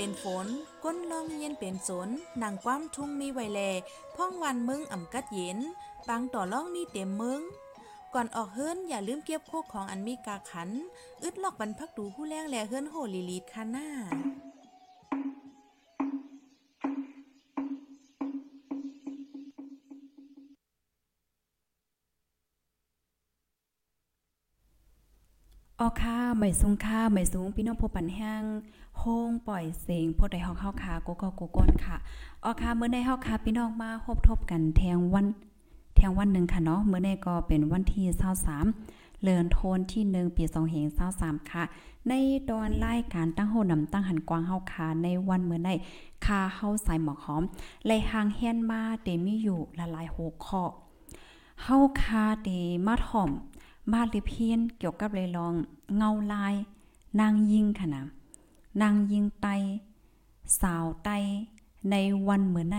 เป็นฝน ก้นลองเย็นเป็นสนนางความทุ่งมีไวแล พ่องวันมึงอ่ำกัดเย็นปางต่อล่องมีเต็มมึง ก่อนออกเฮิรนอย่าลืมเก็บโคกของอันมีกาขัน อึดลอกบรรพักดูผู้แรงแลเฮิรนโหลีลีดคาน่า ไม่สูงค่าไม่สูงพี่น้องผู้ปันแห้งโฮงปล่อยเสียงพดได้เฮาเข้าคาโกโกโกก้นค่ะออค่าเมื่อได้เฮาคาพี่น้องมาพบทบกันแทงวันแทงวันหนึ่งค่ะเนาะเมื่อได้ก็เป็นวันที่23เลือนโทนที่1ปี2523ค่ะ ในตอนรายการตั้งโหนำตั้งหันกวางเฮาคาในวันเมื่อได้คาเฮาใส่หมอกหอมไลหางเฮียนมาเตมีอยู่ละลายหัวข้อเฮาคาเตมาถ่อม มาลิเพียนเกี่ยวกับเลยลอง เงาลาย นางยิงค่ะนะนางยิงไต สาวไต ในวันเหมือนไหน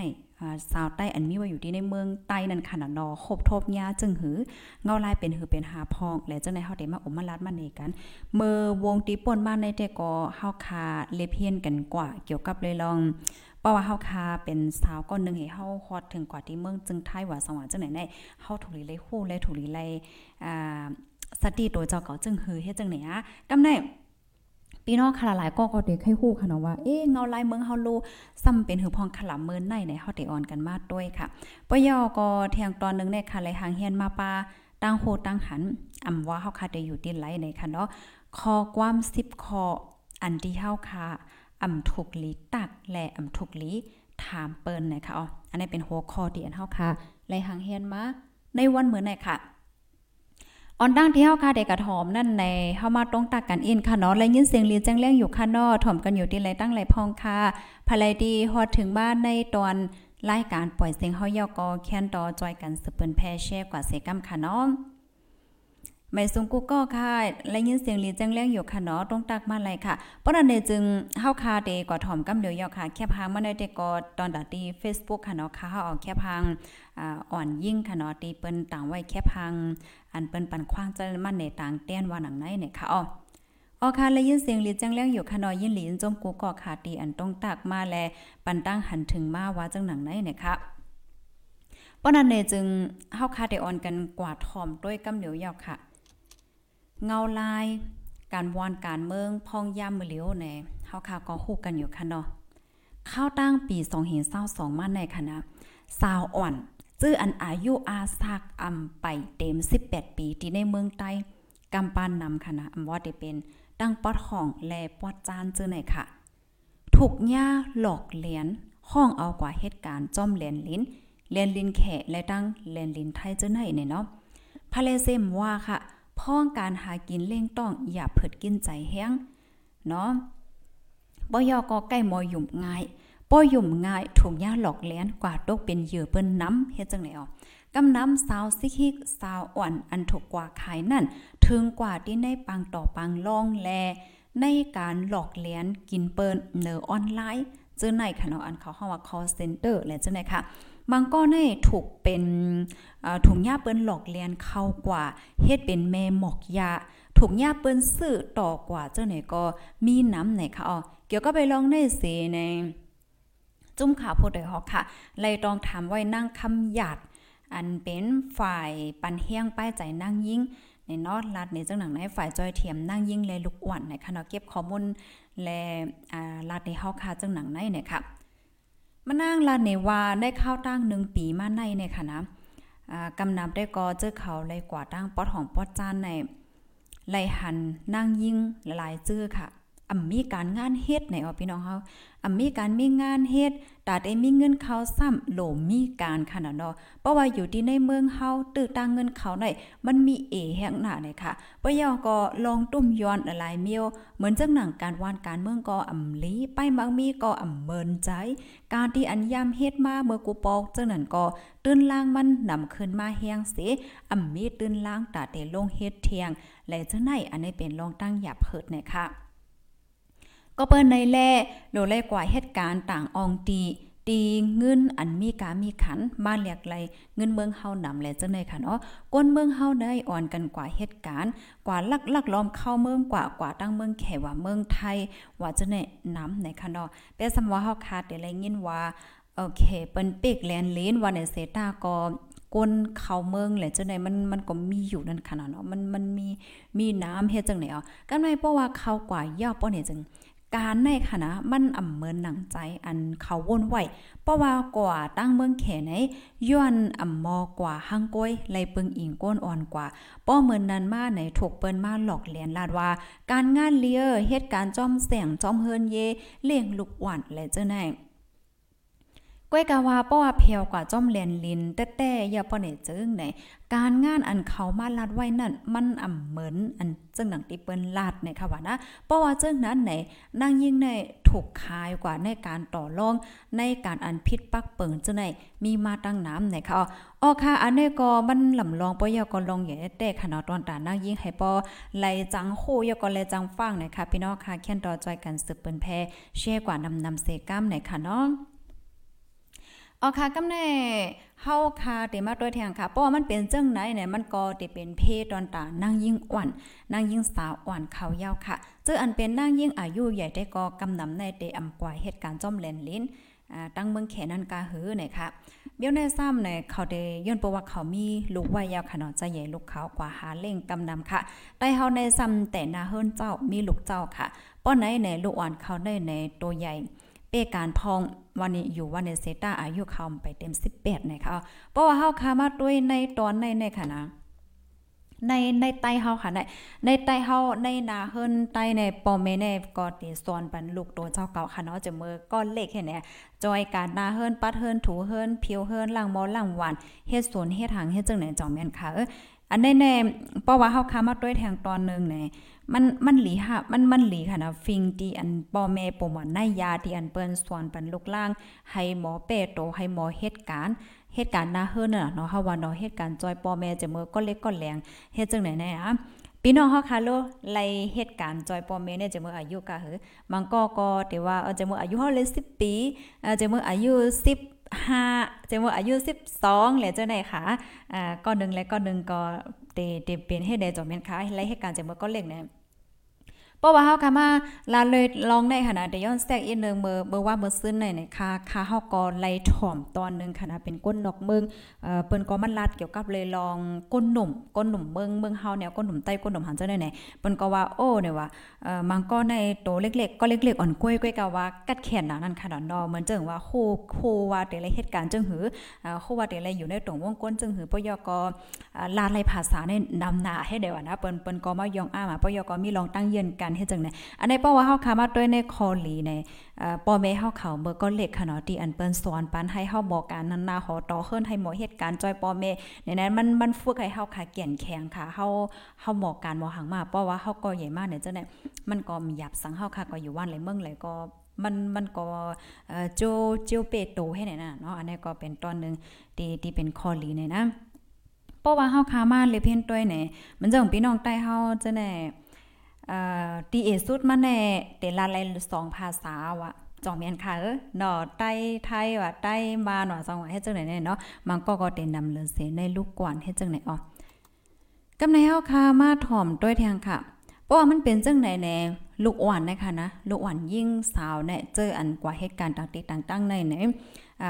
สาวไต้อันมีว่าอยู่ที่ในเมืองไต้นั่นค่ะนะนอครบทบยาจึงหือเงาลายเป็นหือเป็นหาพอง และจังในเฮาได้มาอมมาลัดมาเนกันเมื่อวงตีป่นบ้านในแต่ก็เฮาคาเลเพียนกันกว่า เกี่ยวกับเลยลอง เพราะว่าเฮาคาเป็นสาวก้อนหนึงให้เฮาฮอดถึงกว่าที่เมืองจึงไทยว่าสว่างจังไหนได้เฮาถูกลีเลยฮู้และถูกลีเลยอ่าสติตัวเจ้าก็จึงหือเฮ็ดจังไหนอะกำไดพี่น้องค่ะหลายก็ก็ได้ให้ฮู้ค่ะเนาะว่าเอ๊ะเงาลายเมืองเฮาลูซ้ำเป็นหือพองขลำเมือนในในเฮาได้ออนกันมาด้วยค่ะปยอก็แทงตอนนึงในค่ะเลยหางเฮียนมาปาตั้งโหตั้งหันอำว่าเฮาค่ะได้อยู่ที่ไหลในค่ะเนาะคอความ10ข้ออันที่เฮาค่ะ อำถูกลีตักและอำถูกลีถามเปิ้นนะคะอ๋ออันนี้เป็นหัวข้อที่อันเฮาค่ะเลหางเฮียนมาในวันเหมือนในค่ะออนดังที่เฮาค่ะเด็กกระถอมนั่นในเฮามาตรงตักกันอินค่ะเนาะและยินเสียงเรียนแจ้งแรงอยู่ค่ะนาะถ่อมกันอยู่ที่ไรตั้งไรพองค่ะภายดีฮอดถึงบ้านในตอนรายการปล่อยเสียงเฮายอกอแคนต่อจอยกันสืบเปิ้นแพร่แชร์กว่าเสกำค่ะเนาะ ไม่สูงกูก็ค่ะและยินเสียงเรีแจ้งแรงอยู่ค่ะเนาะตรงตักมาเลยค่ะเพราะนั้นเน่จึงเฮาค่ะเดกว่าถ่อมกำเดียวยอค่ะ แคบหางมาได้เดกอตอนดาตี Facebook ค่ะเนาะค่ะเฮาเอาแคบหางอ่าอ่อนยิ่งค่ะเนาะตีเปิ้นต่างไว้แคบหางอันเปิ้นปันขว้างจะมันในต่างแต้นว่าหนังไหนเนี่ยค่ะอ๋อออค่ะและยินเสียงหลีจังแรงอยู่ค่ะนอยินหลีนจมกูก็ขาตีอันต้องตักมาแลปันตั้งหันถึงมาว่าจังหนังไหนเนี่ยค่ะป้อนั้นเน่จึงเฮาคาได้ออนกันกว่าถ่อมด้วยกำเหลียวยาวค่ะ เงาลาย การวอนการเมืองพองยามมือเหลียวในเฮาคาก็ฮู้กันอยู่ค่ะเนาะเข้าตั้งปี2022มาในคณะสาวอ่อนจื้ออันอายุอาซักอำไปเต็ม 18 ปีที่ในเมืองใต้กำปานนำค่ะนะอำว่าได้เป็นตั้งปอดห้องและปอดจานจื้อไหนค่ะ ถูกย่าหลอกเหรียญห้องเอากว่าเหตุการณ์จ้อมเหรียญลิ้นเหรียญลิ้นแขและตั้งเหรียญลิ้นไทยจื้อไหนเนี่ยเนาะพาเลเซมว่าค่ะ พ้องการหากินเล่งต้องอย่าเผิดกินใจแห้งเนาะบ่ยอก็ใกล้มอยุ่มง่ายป้อยุ่มง่ายถูกย่าหลอกเลี้ยนกว่าตกเป็นเหยื่อเปิ้นน้ำเฮ็ดจังได๋อ๋อกำน้ำสาวซิกิกสาวอ่อนอันถูกกว่าขายนั่นถึงกว่าที่ในปังต่อปังลองแล ในการหลอกเลี้ยนกินเปิ้นเนอออนไลน์เจอในค่ะเนาะอันเขาเฮาว่า call center และจังได๋ค่ะ บางก็ได้ถูกเป็นถุงยาเปิ้นหลอกเลียนเข้ากว่าเฮ็ดเป็นแม่หมอกยาถูกยาเปิ้นซื้อต่อกว่าเจ้าไหนก็มีน้ำไหนค่ะอ๋อเกี่ยวก็ไปลองในเสในจุ้มขาโพดได้ฮอกค่ะไล่ต้องถามไว้นั่งคำหยาดอันเป็นฝ่ายปันเฮียงป้ายใจนั่งยิ่งในนอดลัดในจังหนังในฝ่ายจอยเทียมนั่งยิ่งแลยลูกอ้วนในค่ะเนเก็บข้อมูลแลอ่าลัดในเฮาค่ะจังหนังในเนี่ยค่ะ มานั่งลาดในว่าได้ข้าวตั้งหนึ่งปีมาในเนี่ยค่ะนะกำนำได้กอเจอเขาเลยกว่าตั้งปอดของปอดจานในไลหันนั่งยิ่งหลายเจื้อค่ะอ่ำมีการงานเฮ็ดในอ๋อพี่น้องเฮา อ่ามีการมีงานเฮ็ดตาได้มีเงินเขาซ้ำโหลมีการขนาดเนาะเพราะว่าอยู่ที่ในเมืองเฮาตื้อตั้งเงินเขาหน่อยมันมีเอแห่งหน้าเลยค่ะปะยอก็ลองตุ้มย้อนหลายเมียวเหมือนจังหนังการวานการเมืองก็อำลีไปมักมีก็อำเมินใจ การที่อันยามเฮ็ดมาเมื่อกูปอกจังนั้นก็ตื้นล่างมันนำขึ้นมาแฮงเสอำมีตื้นล่างตาเตลงเฮ็ดเทียงและจังไหนอันนี้เป็นลองตั้งหยับเพิดนะคะ ก็เปิ้นในแลโลแลกว่าเหตุการณ์ต่างอองตีตีเงินอันมีกามีขันมาเรียกไรเงินเมืองเฮานำแลจังได๋ค่ะเนาะก้นเมืองเฮาได้อ่อนกันกว่าเหตุการณ์กว่าลักลักล้อมเข้าเมืองกว่ากว่าตั้งเมืองแขว่าเมืองไทย ว่าจะได้นำในค่ะเนาะแต่สำว่าเฮาคาดได้ได้ยินว่าโอเคเปิ้นเปกแลนเลนว่าในเซตาก็ก้นเข้าเมืองแหละจังได๋มันมันก็มีอยู่นั่นขนาดเนาะมันมันมีมีน้ำเฮ็ดจังได๋อ๋อกันไม่เพราะว่าเขากว่าย่อป้อเนี่ยจัง การในคณะมันอ่ำเมินหนังใจอันเขาวนไหวเพราะว่ากว่าตั้งเมืองแขไหนย้อนอ่ำมอกว่าหังก้อยไลเปิงอิงก้นอ่อนกว่าป้อเมินนั้นมาในถูกเปิ้นมาหลอกเลียนลาดว่า การงานเลียเหตุการณ์จอมแสงจอมเฮินเยเลียงลูกหวานและเจ้าไหน ก้อยกาวาป้อว่าเพวกว่าจ้อมแลนลินแต่แต่อย่าป้อเนี่ยจึงไหนการงานอันเขามาลาดไว้นั่นมันอ่ำเหมือนอันจึงหนังที่เปิ้นลาดในค่ะว่านะเพราะว่าจึงนั้นไหนนางยิ่งในถูกคายกว่าในการต่อรอง ในการอันพิษปักเปิงจึงไหนมีมาตั้งน้ำในค่ะอ๋อค่ะอันนี้ก็มันลำลองปอยก็ลองอย่าแต่ขนาดตอนตานางยิ่งให้ปอไหลจังโคยก็เลจังฟังนะคะพี่น้องค่ะแค่นต่อจอยกันสืบเปิ้นแพแช่กว่านำนำเซกัมในค่ะเนาะ อ๋อค่ะกำแน่เฮาค่ะเตมาตัวแทงค่ะ เพราะว่ามันเป็นจังไหนเนี่ยมันก็ติเป็นเพศตอนตานางยิ่งอ่อนนางยิ่งสาวอ่อนเขายาวค่ะเจออันเป็นนางยิ่งอายุใหญ่ได้ก็กำนำในเตอำกว่าเหตุการณ์จอมแลนลิ้นอ่าตั้งเมืองแขนันกาหือเนี่ยค่ะเบี้ยวในซ้ำเนี่ยเขาได้ย้อนประว่าเขามีลูกไว้ยาวขนาดจะใหญ่ลูกเขากว่าหาเล่งกำนำค่ะได้เฮาในซ้ำแต่นาเฮิรนเจ้ามีลูกเจ้าค่ะป้อนไหนในลูกอ่อนเขาได้ในตัวใหญ่ เป้การพอง วันนี้อยู่วันในเซตาอายุเขาไปเต็ม 18นะคะเพราะว่าเฮาคามาด้วยในตอนในในค่ะนะในในไตเฮาค่ะในในไตเฮาในนาเฮิรนไตในปอมเมเนก็ติสอนปันลูกตัวเจ้าเก่าค่ะเนาะจะมือก้อนเล็กแค่นี่ยจอยการนาเฮิรนปัดเฮิรนถูเฮิรนเพียวเฮิรนล่างมอล่างหวานเฮ็ดสวนเฮ็ดหางเฮ็ดจังไหนจอมแม่นค่ะเอออันแน่ๆเพราะว่าเฮาคามาด้วยแทงตอนนึงเนี่ย มันมันหลีค่ะมันมันหลีค่ะนะฟิงที่อันปอแม่ปมในยาที่อันเปิ้นสวนปันลูกล่าง ให้หมอเปโตให้หมอเหตุการณ์เหตุการณ์นาเฮิรนน่ะเนาะเฮาว่าเนาะเหตุการณ์จอยปอแม่จะมือก็เล็กก็แรงเฮ็ดจังไหนแน่อะพี่น้องเฮาค่ะโลไลเหตุการณ์จอยปอแม่เนี่ยจะมืออายุกะหือมันก็ก็แต่ว่าเออจะมืออายุเฮาเลย10 ปีเออจะมืออายุ10ห้าจะว่าอายุ 12แล้วเจ้าไหนค่ะอ่าก้อนนึงและก้อนนึงก็เตเตเป็นให้ได้จอมแม่นค่ะไลเหตุการณ์จะมือก็เล็กเนี่ย เพราะว่าเฮาค่ะมาลาเลยลองได้ขนาดเดย้อนแซกอีกนึงเมื่อเมื่อว่าเมื่อซึ้นในในค่าค่าเฮาก็ไล่ถ่อมตอนนึงค่ะนะเป็นก้นนอกเมืองเอ่อเปิ้นก็มันลาดเกี่ยวกับเลยลองก้นหนุ่มก้นหนุ่มเมืองเมืองเฮาเนี่ยก้นหนุ่มใต้ก้นหนุ่มหันเจังได๋ไหนเปิ้นก็ว่าโอ้เนี่ยว่าเอ่อมันก็ในโตเล็กๆก็เล็กๆอ่อนกล้วยก้อยก็ว่ากัดแขนนั่นค่ะเนาะเหมือนจังว่าโคู่คู่ว่าแต่ละเหตุการณ์จังหืออ่าคู่ว่าแต่ละอยู่ในตรงวงก้นจังหือปยก็ลาดไล่ภาษาในนำหน้าให้ได้ว่านะเปิ้นเปิ้นก็มายองอ้ามาปยกมีลองตั้งเยือนกันเฮ็ดจังได๋อันในเพราว่าเฮาคามาด้วยในคอลีในเอ่อป้อแม่เฮาเขาเมื่อก็เล็กค่ะเนาะที่อันเปิ้นสอนปันให้เฮาบอกการนั้นนาหอต่อเฮิรนให้หมอเหตุการณ์จอยป้อแม่ในนั้นมันมันฝึกให้เฮาค่ะแก่นแข็งค่ะเฮาเฮาบอกการบ่หังมาเพราะว่าเฮาก็ใหญ่มากเนี่ยจังได๋มันก็มีหยับสังเฮาค่ะก็อยู่ว่านเลเมืองเลยก็มันมันก็เอ่อโจเจียวเปโตให้ไหนน่ะเนาะอันนี้ก็เป็นตอนหนึ่งที่ที่เป็นคอลีเนี่ยนะเพราะว่าเฮาคามาเลยเพ่นต้วยเนี่ยมันจังพี่น้องใต้เฮาจะแน่ ตีเอสุดมาแน่เตลาไลสองภาษาวะจอมเมียนค่ะเออหนอใต้ไทยว่ะใต้มาหนอสองว่าเฮ็ดจังไหนเนาะมันก็ก็เต็นนำเลยเสในลูกกวนเฮ็ดจังไหนอ๋อกำในเฮาค่ะมาถ่อมด้วยแทงค่ะเพราะว่ามันเป็นจังไหนแน่ ลูกอ่อนนะคะนะลูกอ่อนยิ่งสาวเนี่ยเจออันกว่าเหตุการณ์ต่างๆในเนี่ย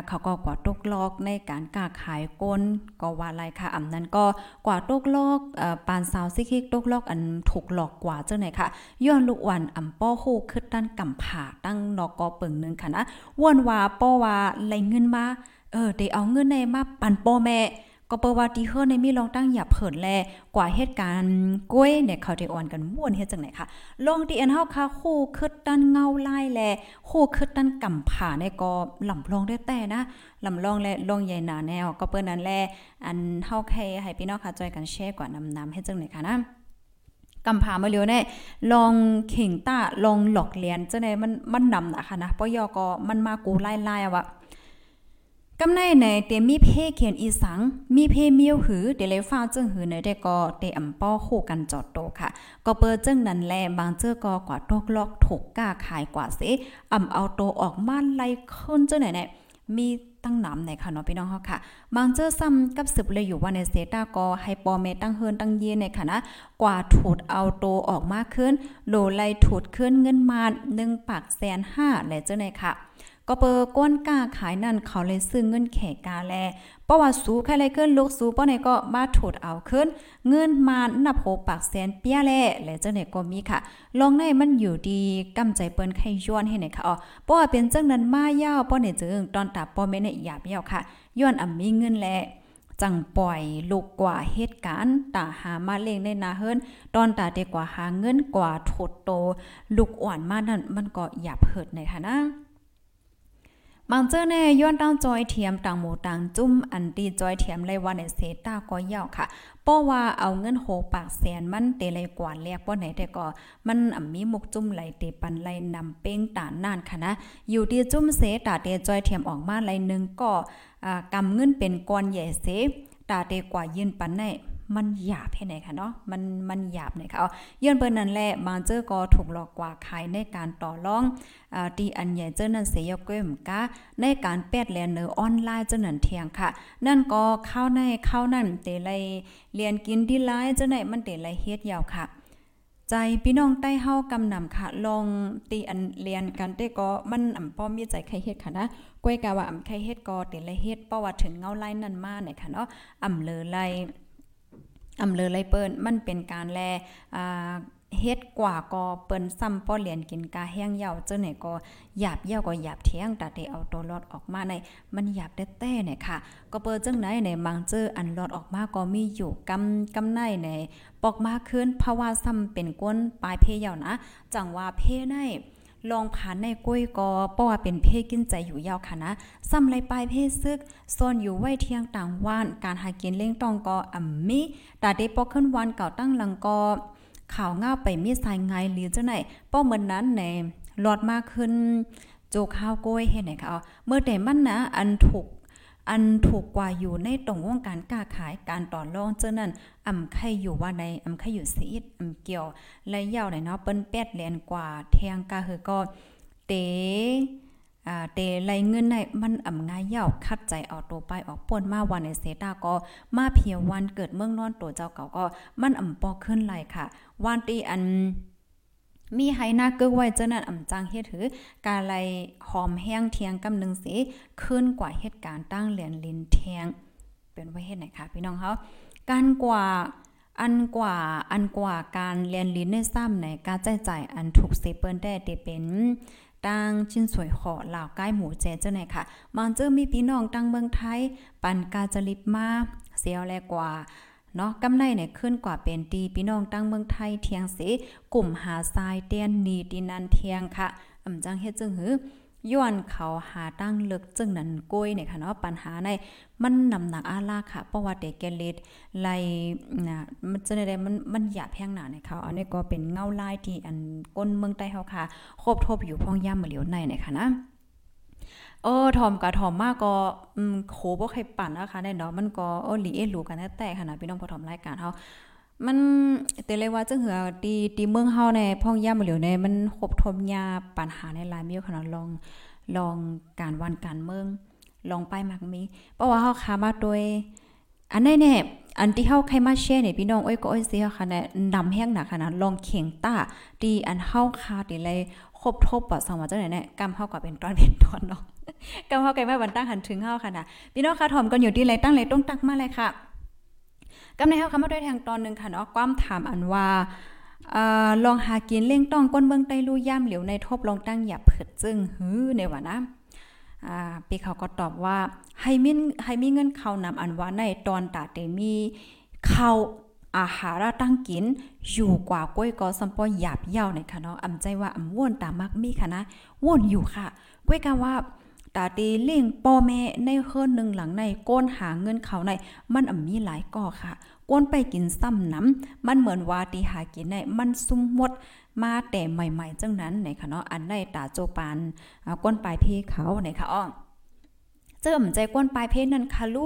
เขาก็กว่าตกลอกในการกาขายก้นก็ว่าอะไรค่ะอำนั้นก็กว่าตกลอกปานสาวซิกิกตกลอกอันถูกหลอกกว่าเจังไหนค่ะย้อนลูกวันอำป้อฮู้คึดด้านกำผาตั้งนอกอเปิงนึงค่ะนะว่นว่าป้อว่าไหลเงินมาเออได้เอาเงินในมาปันป้อแม่ ก็เปิว่าที่เฮือในมีลองตั้งหยับเผินแลกว่าเหตุการณ์ก้วยเนี่ยเขาได้อ่อนกันม่วนเฮ็ดจังไหนค่ะลองที่อันเฮาค่ะคู่คึดดันเงาไลายแลคู่คึดดันกำผาในก็ลำลองได้แต่นะลำลองและลงใหญ่หนาแนว ก็เปิ้นนั้นแลอันเฮาแค่ให้พี่น้องค่ะจอยกันแชร์กว่านำนำเฮ็ดจังไหนค่ะนะกำผามาเร็วแน่ลองเข่งต้าลองหลอกเลียนจังได๋มันมันนำนะคะนะปยอก็มันมากูไล่ๆอะว่า กำในในเตมีเพเขียนอีสัง มีเพเมียวหือเดเลฟ้าจึงหือในได้ก็เตอำป้อคู่กันจอดโตค่ะ ก็เปิดจึงนั้นแลบางเจอก็กว่าตกลอกถูกกล้าขายกว่าเสอำเอาโตออกมาไล่ขึ้นจังไหนเนี่ยมีตั้งหนำในค่ะเนาะพี่น้องเฮาค่ะ บางเจอซ้ำกับสืบเลยอยู่ว่าในเซตาก็ให้ปอเมตั้งเฮินตั้งเยในค่ะนะกว่าถูดเอาโตออกมาขึ้นโลไลถูดขึ้นเงินมา1ปากแสน5และเจ้าในค่ะ ก็เปอก้นกล้าขายนั่นเขาเลยซื้อเงินแขกกาแลเพราะว่าสูใครเลยขึ้นลูกสูป้อไหนก็มาถูดเอาขึ้น เงินมานับโหปากแสนเปี้ยแลและเจ้าไหนก็มีค่ะ ลองในมันอยู่ดีกำใจเปิ้นไข่ย้อนให้ไหนค่ะอ๋อเพราะว่าเป็นจังนั้นมายาวป้อไหนจึงตอนตาป้อแม่เนี่ยหยาบยาวค่ะ ย้อนอ่ำมีเงินแลจังปล่อยลูกกว่าเหตุการณ์ตาหามาเล่งในนาเฮิรนตอนตาเด็กกว่าหาเงินกว่าถดโต ลูกอ่อนมานั่นมันก็หยาบเหิดในค่ะนะ บางเจ้าแน่ย้อนตั้งจอยเทียมต่างหมู่ต่างจุ้มอันตีจอยเทียมเลยว่าในเซตาก็ยาวค่ะเพราะว่าเอาเงินโหปากแสนมันเตเลยกว่าแลกบ่ไหนแต่ก็มันอ่ำมีมุกจุ้มไหลเตปันไหลนำเป้งตานนานค่ะนะอยู่ที่จุ้มเสตาเตจอยเทียมออกมาไหลนึงก็อ่ากำเงินเป็นก้อนใหญ่เสตาเตกว่ายืนปันใน มันหยาบให้ไหนคะเนาะมันมันหยาบไหนคะเอายื่นเปิ้นนั่นแหละบาเจอก็ถูกหลอกกว่าขายในการต่อรองอ่าตีอันใหญ่เจอนั่นเสียก้มกะในการแปดแลนเนอออนไลน์เจานั่นเทียงค่ะ นั่นก็เข้าในเข้านั่นเตไลเรียนกินที่ไลน์เจ้าไหนมันเตไลเฮ็ดยาวค่ะใจพี่น้องใต้เฮากำนำค่ะ ลองตีอันเรียนกันได้ก็มันอ่ำป้อมีใจใครเฮ็ดค่ะนะก้วยกะว่าอ่ำใครเฮ็ดก็เตไลเฮ็ดเพราะว่าถึงเงาไล่นั่นมาเนี่ยค่ะเนาะอ่ำเลอไล อำเลอไรเปิ้นมันเป็นการแลอ่าเฮ็ดกว่าก็เปิ้นซ้ำป้อเหรียญกินกาแห้งเย่าเจ้าไหนก็หยาบเยาก็หยาบเที่ยงแต่ได้เอาตัวรอดออกมาในมันหยาบแต้ๆเนี่ยค่ะ ก็เปิ้จังไหนในบางเจออันรอดออกมาก็มีอยู่กำกำในในปอกมาขึ้นเพราว่าซ้ำเป็นก้นปลายเพยาวนะจังว่าเพใน ลองผ่านในก้อยกอป้อว่าเป็นเพศกินใจอยู่ยาวค่ะนะซ้ำไรปลายเพศซึกซ่อนอยู่ไว้เที่ยงต่างว่าน การหากินเล่งตองกออ่ำมีตาได้ปอกขึ้นวันเก่าตั้งหลังกอข่าวง่าไปมีสายไงหรือเจ้าไหนป้อเหมือนนั้นในหลอดมากขึ้น โจข้าวก้อยเห็นไหนคะเมื่อแต่มันนะอันถูก อันถูกกว่าอยู่ในตรงวงการค้าขายการต่อรองเจ้านั้นอ่ำไข่อยู่ว่าในอ่ำไข่อยู่ซีดอ่ำเกี่ยวและยาวไหนเนาะเปิ้นแปดแลนกว่าแทงกาคือก็เตอ่าเตไรเงินในมันอ่ำง่ายยาวคัดใจเอาตัวไปออกป่นมาวันในเซตาก็มาเพียวันเกิดเมืองนอนตัวเจ้าเก่าก็มันอ่ำปอขึ้นไหลค่ะ วันตีอัน มีไหหน้าเกึกไว้เจ้านั้นอ่ำจังเฮ็ดถือกาไลหอมแห้งเทียงกำนึงสิขึ้นกว่าเหตุการณ์ตั้งเหรียญลินเทียง เป็นไว้เฮ็ดไหนคะพี่น้องเฮาการกว่าอันกว่าอันกว่าการเรียนลิ้นในซ้ำในการจ่ายจ่ายอันถูกเซเปิ้นได้ได้เป็นตั้งชิ้นสวยขอหล่าใกล้หมูเจเจ้าไหนค่ะมันเจอมีพี่น้องตั้งเมืองไทย ปันกาจลิบมาเสียวแลกว่า เนาะกำไรเนี่ยขึ้นกว่าเป็นตีพี่น้องตั้งเมืองไทยเทียงเสกลุ่มหาทรายเตียนนีดินันเทียงค่ะอำจังเฮ็ดจึงหือย้อนเขาหาตั้งเลึกจึงนั้นก้ยเนี่ยค่ะเนาะปัญหาในมันนำหนักอาลาค่ะเพราะว่าเด็กแกเลดไลนะมันจะได้มันมันหยาบแพงหนาเนี่ยเขาอันนี้ก็เป็นเงาลายที่อันก้นเมืองใต้เฮาค่ะครบทบอยู่พ่องย่ำเหลียวในเนี่ยค่ะนะ เออถอมกับถอมมากก็อืมโคบ่ใครปั่นนะคะในเนาะมันก็เออหลีเอหลูกันแต่ขนาดพี่น้องพอถอมรายการเฮามันแต่เลยว่าจังเหือตีตีเมืองเฮาในพ่องย่ำเหลียวในมันครบทมยาปัญหาในหลายมีขนาดลองลองการวันการเมืองลองไปมักมีเพราะว่าเฮาคามาโดยอันนี้แน่อันที่เฮาใครมาแชร์เนี่ยพี่น้องอ้อยก็อ้อยเสียค่ะนะนำแห้งหนักขนาดลองเข่งต้าตีอันเฮาคาติเลยครบทบปะสองว่าจังไหนเนี่ยกำเฮาก็เป็นตอนเป็นตอนเนาะ กำเฮาไกลมาบันตั้งหันถึงเฮาค่ะนะพี่น้องค่ะถ่อมกันอยู่ที่ไรตั้งไรต้องตักมาเลยค่ะกำในเฮาคำมาด้วยทางตอนนึงค่ะเนาะความถามอันว่าลองหากินเล่งต้องก้นเบิ่งใต้ลู่ย่ำเหลียวในทบลองตั้งหยับเผิดจึงหื้อในว่านะปีเขาก็ตอบว่าให้มีให้มีเงินเขานำอันว่าในตอนตาเตมีเข้าอาหารตั้งกิน อยู่กว่าก้อยก็สัมปอหยาบเย่าในค่ะเนาะอำใจว่าอำว่นตามักมีค่ะนะว่นอยู่ค่ะก้อยกันว่า ตาตีเลี่ยงป้อแม่ในเฮือนหนึ่งหลังในก้นหาเงินเขาใน มันอ่ำมีหลายก่อค่ะก้นไปกินซ้ำน้ำมันเหมือนว่าตีหากินในมันซุ่มหมดมาแต่ใหม่ ๆ จังนั้นไหนคะเนาะอันในตาโจปานก้นปลายเพเขาไหนคะอ้อ เจิมใจก้นปลายเพศนั่นค่ะลู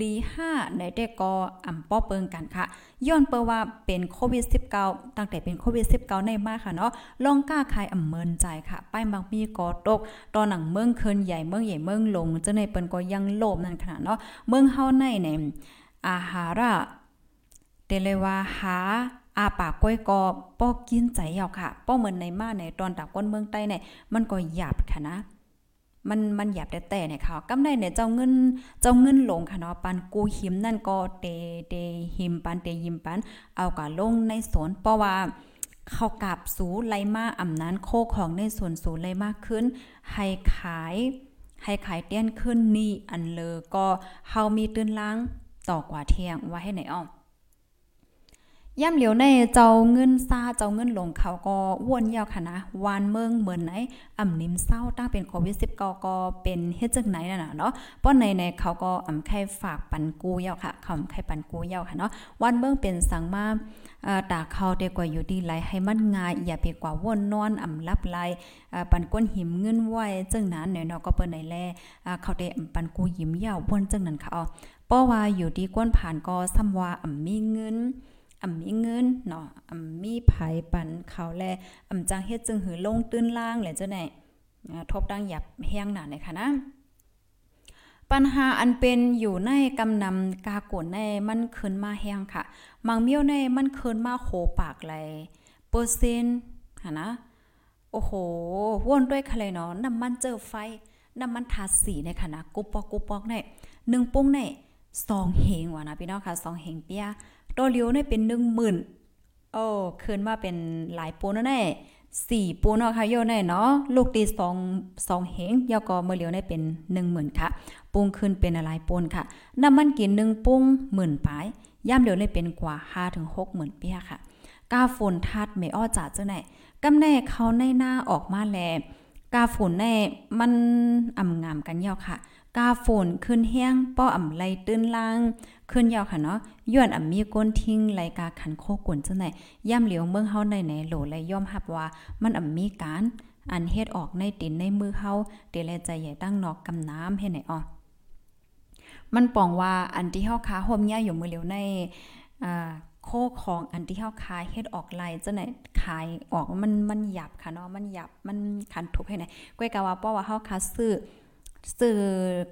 ลีห้าในเด็กก็อ่ำป้อเปิงกันค่ะ ย้อนเปิว่าเป็นโควิด -19 ตั้งแต่เป็นโควิด -19 ในมากค่ะเนาะลองกล้าขายอ่ำเมินใจค่ะป้ายบางมีก็ตก ตอนหนังเมืองเคินใหญ่เมืองใหญ่เมืองลงเจ้าในเปิ้นก็ยังโลภนั่นขนาดเนาะเมืองเฮาในในอาหาระเตเลยว่าหาอาปากก้อยกอป้อกินใจเอาค่ะ ป้อเหมือนในมาในตอนตากก้นเมืองใต้เนี่ยมันก็หยาบค่ะนะ มันมันหยาบแต่แต่เนี่ยค่ะกำได้เนี่ยเจ้าเงินเจ้าเงินลงค่ะเนาะปันกูหิมนั่นก็เตเตหิมปันเตหิมปันเอากะลงในสวนเพราะว่าเขากับสูไลมาอำนั้นโคของในส่วนสูไลมากขึ้น ให้ขายให้ขายเตี้ยนขึ้นนี่อันเลอก็เฮามีตื้นล้างต่อกว่าเที่ยงไว้ให้ไหนอ้อ ย่ำเหลียวในเจ้าเงินซาเจ้าเงินลงเขาก็วนยาวค่ะนะวานเมืองเหมือนไหนอ่ำนิ่มเศร้าตั้งเป็นโควิด19ก็เป็นเฮ็ดจังไหนน่ะเนาะป้อนในในเขาก็อ่ำไข่ฝากปันกูยาวค่ะเขาไข่ปันกูยาวค่ะเนาะวันเมืองเป็นสังมาเอ่อตาเขาเดีกว่าอยู่ดีไหลให้มันง่ายอย่าไปกว่าวนนอนอ่ำลับไหลปันก้นหิมเงินไหวจังนั้นเนี่ยเนาะก็เปิ้นไหนแลเขาได้ปันกูหิมยาววนจังนั้นค่ะอ๋อเพราว่าอยู่ดีก้นผ่านก็ซ้ำว่าอ่ำมีเงิน อ่ำมีเงินเนาะอ่ำมีไผปันเขาแลอ่ำจังเฮ็ดจึงหือลงตื้นล่างแหละเจ้าไหนทบดังหยับแห้งหนาเลยค่ะนะ ปัญหาอันเป็นอยู่ในกำนำกากวนในมันขึ้นมาแห้งค่ะ มังเมียวในมันขึ้นมาโหปากไหลเปอร์เซ็นต์ค่ะนะ โอ้โหว่นด้วยคะเลยเนาะน้ำมันเจอไฟ น้ำมันทาสีในค่ะนะกุปปอกกุปปอกในหนึ่งปุ้งในสองเหงว่ะนะพี่น้องค่ะสองเหงเปีย ตัวเลียวในเป็นหนึ่งหมื่นโอ้คืนมาเป็นหลายปูนแน่สี่ปูเนาะค่ะโยในเนาะลูกตีสองสองเหงยอก็เมื่อเลียวในเป็นหนึ่งหมื่นค่ะปุ้งคืนเป็นอะไรปูนค่ะน้ำมันกินหนึ่งปุ้งหมื่นปลายย่ำเลียวในเป็นกว่าห้าถึงหกหมื่นเปียค่ะกาฝนทัดไม่อ้อจ่าเจ้าไหนกำแน่เขาในหน้าออกมาแลกาฝนแน่มันอ่ำงามกันยาวค่ะ กาฝนขึ้นแห้งป้ออ่ำไหลตื้นล่าง ขึ้นยาวค่ะเนาะย้อนอ่ำมีก้นทิ้งไหลกาขันโคกวนจังไหนย่ำเหลียวเมืองเฮาในไหนโหลไหลย่อมรับว่ามันอ่ำมีการอันเฮ็ดออกในตินในมือเฮาเตแลใจใหญ่ตั้งนอกกำน้ำให้ไหนอ้อมันปองว่าอันที่เฮาค้าห่มยาอยู่มือเหลียวในอ่าโคของอันที่เฮาขายเฮ็ดออกลายจังไหนขายออกมันมันหยับค่ะเนาะมันหยับมันคันทุกให้ไหนก้อยกะว่าเพราะว่าเฮาค้าซื้อ ซื้อ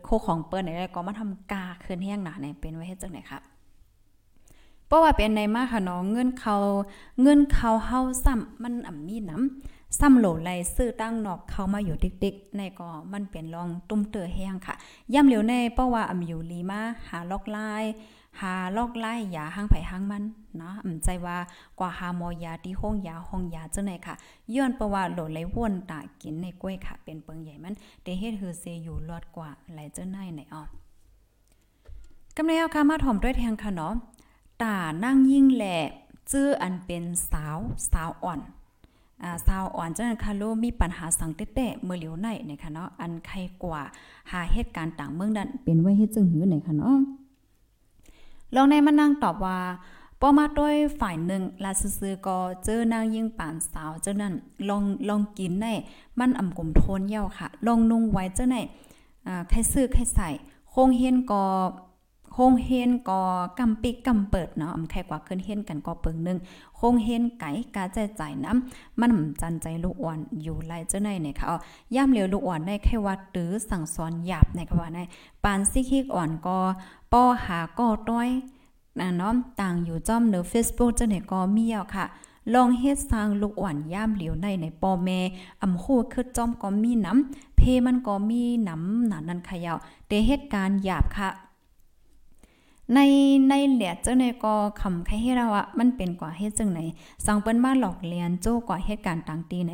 โคของเปิ้นไหนก็มาทำกาคืนแห้งหนาเนี่ยเป็นไว้เฮ็ดจังไหนครับเพราะว่าเป็นในมาค่ะน้องเงินเขาเงินเขาเฮาซ้ำมันอ่ำมีน้ำซ้ำโหลไหลซื้อตั้งนอกเขามาอยู่ติ๊กๆในก็มันเป็นรองตุ้มเตอแห้งค่ะย่ำเหลียวในเพราะว่าอ่ำอยู่ลีมาหาลอกลาย หาลอกไล่ยาห้างไผห้างมันเนาะอ่ำใจว่ากว่าหาหมอยาที่ห้องยาห้องยาจังไหนค่ะย้อนประว่าโหลไหลวนตากินในกล้วยค่ะ เป็นเปิงใหญ่มันได้เฮ็ดฮือเซอยู่รอดกว่าไหลเจ้าไหนไหนอ้อกำไรเอาค่ะมาถ่อมด้วยแทงค่ะเนาะตานั่งยิ่งแหละจื้ออันเป็นสาวสาวอ่อนอ่าสาวอ่อนจังนั้นค่ะโลมีปัญหาสังเตะเมื่อเหลียวในนะคะเนาะอันใครกว่าหาเหตุการณ์ต่างเมืองนั้นเป็นไว้เฮ็ดจึงหือไหนค่ะเนาะ ลองในมานั่งตอบว่าปอมาด้วยฝ่ายหนึ่งลาซื้อก็เจอนางยิ่งป่านสาวเจ้านั้นลองลองกินได้มันอ่ำกลมโทนเย้าค่ะ ลองนุ่งไว้เจ้าไหนอ่าใครซื้อใครใส่โคงเฮนก็โคงเฮนก็กำปิกกำเปิดเนาะอำแค่กว่าขึ้นเฮนกันก็เปิงนึงโคงเฮนไก่กาใจใจน้ำมันจันใจลูกอ่อนอยู่ไลเจ้าในเนี่ยค่ะย่ำเหลียวลูกอ่อนได้แค่วัดหรือสั่งสอนหยาบในค่ะว่าในปานซิคิกอ่อนก็ ป้อหาก็ต้อยนะเนาะต่างอยู่จ้อมเนอ Facebook เจ้าเนี่ยก็มีอะค่ะลองเฮ็ดสร้างลูกอ่อนย่ามเหลียวในในปอแม่อำโคคือจ้อมก็มีน้ำเพมันก็มีน้ำหนานั้นขยาวแต่เหตุการณ์หยาบค่ะ ในในเหลียจังในก็คำใครให้เราอะมันเป็นกว่าเฮ็ดจังไหนสั่งเปิ้นมาหลอกเลียนโจ้กว่าเหตุการณ์ต่างตีไหน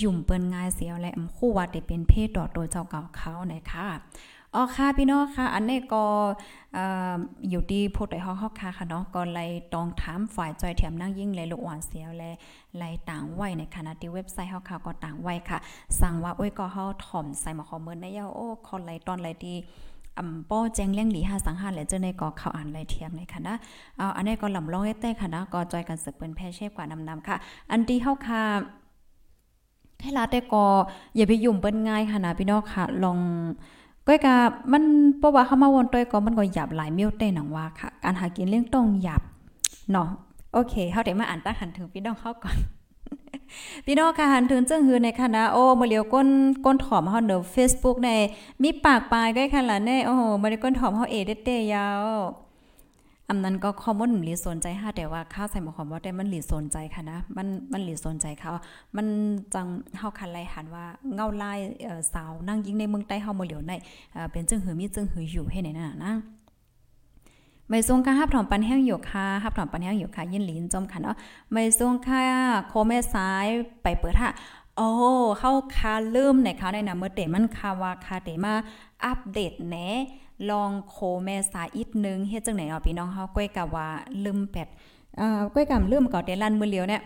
ยุ่มเปิ้นง่ายเสียวและอำคู่ว่าได้เป็นเพศต่อตัวเจ้าเก่าเขาไหนค่ะ อ๋อค่ะพี่น้องค่ะ อันนี้ก็อยู่ที่พูดได้ฮอกค่ะค่ะเนาะก็เลยต้องถามฝ่ายจอยแถมนั่งยิ่งเลยลูกอ่อนเสียวและไลต่างไว้ในขณะที่เว็บไซต์เฮาค่ะก็ต่างไว้ค่ะ สั่งว่าโอ้ยก็เฮาถ่อมใส่มาคอมเมนต์ในยาโอ้คอนไลตอนไลที่อำป้อแจ้งเลี้ยงหลี5สังหารและเจ้าในก็เข้าอ่านไลเทียมเลยค่ะนะเอาอันนี้ก็ลำลองเต้ค่ะนะก็จอยกันสืบเปิ้นแพ่เชฟกว่านำๆค่ะ อันที่เฮาค่ะให้ลาแต่ก็อย่าไปยุ่มเปิ้นง่ายค่ะนะพี่น้องค่ะลอง ก้อยกะมันเพราะว่าเข้ามาวนต้อยก็มันก็หยาบหลายมิ้วเต้หนังว่าค่ะ การหากินเลี้ยงต้องหยาบเนาะโอเคเฮาได้มาอ่านตั้งหันถึงพี่น้องเข้าก่อนพี่น้องค่ะหันถึงเจ้งหือในคณะโอ้มาเลียวก้นก้นถอมเฮาเด้อ Facebook ในมีปากปลายก้อยค่ะล่ะแน่โอ้โหมาเลียวก้นถอมเฮาเอเด็ดๆยาว อำนั้นก็คอมมอนหลีสนใจค่ะแต่ว่าข้าวใส่หมอความว่าได้มันหลีสนใจค่ะนะ มันมันหลีสนใจเขา มันจังเฮาคันไลหันว่าเงาลายสาวนั่งยิงในเมืองใต้เฮาบ่เหลียวในเป็นจึงหือมีจึงหืออยู่ให้ไหนน่ะนะไม่ทรงค่าฮับถอมปันแห้งอยู่ค่ะฮับถอมปันแห้งอยู่ค่ะยินหลินจมค่ะเนาะไม่ทรงค่าโคเมซ้ายไปเปิดค่ะโอ้เข้าคาลืมในค่ะในนะเมื่อเตมันคาว่าคาเตมาอัปเดตแหน ลองโคแม่สาอีกนึงเฮ็ดจังไหนเนาะพี่น้องเฮาก้อยกะว่าลืมแปดอ่อก้อยกะลืมก่อเดลันมือเลียวเนี่ย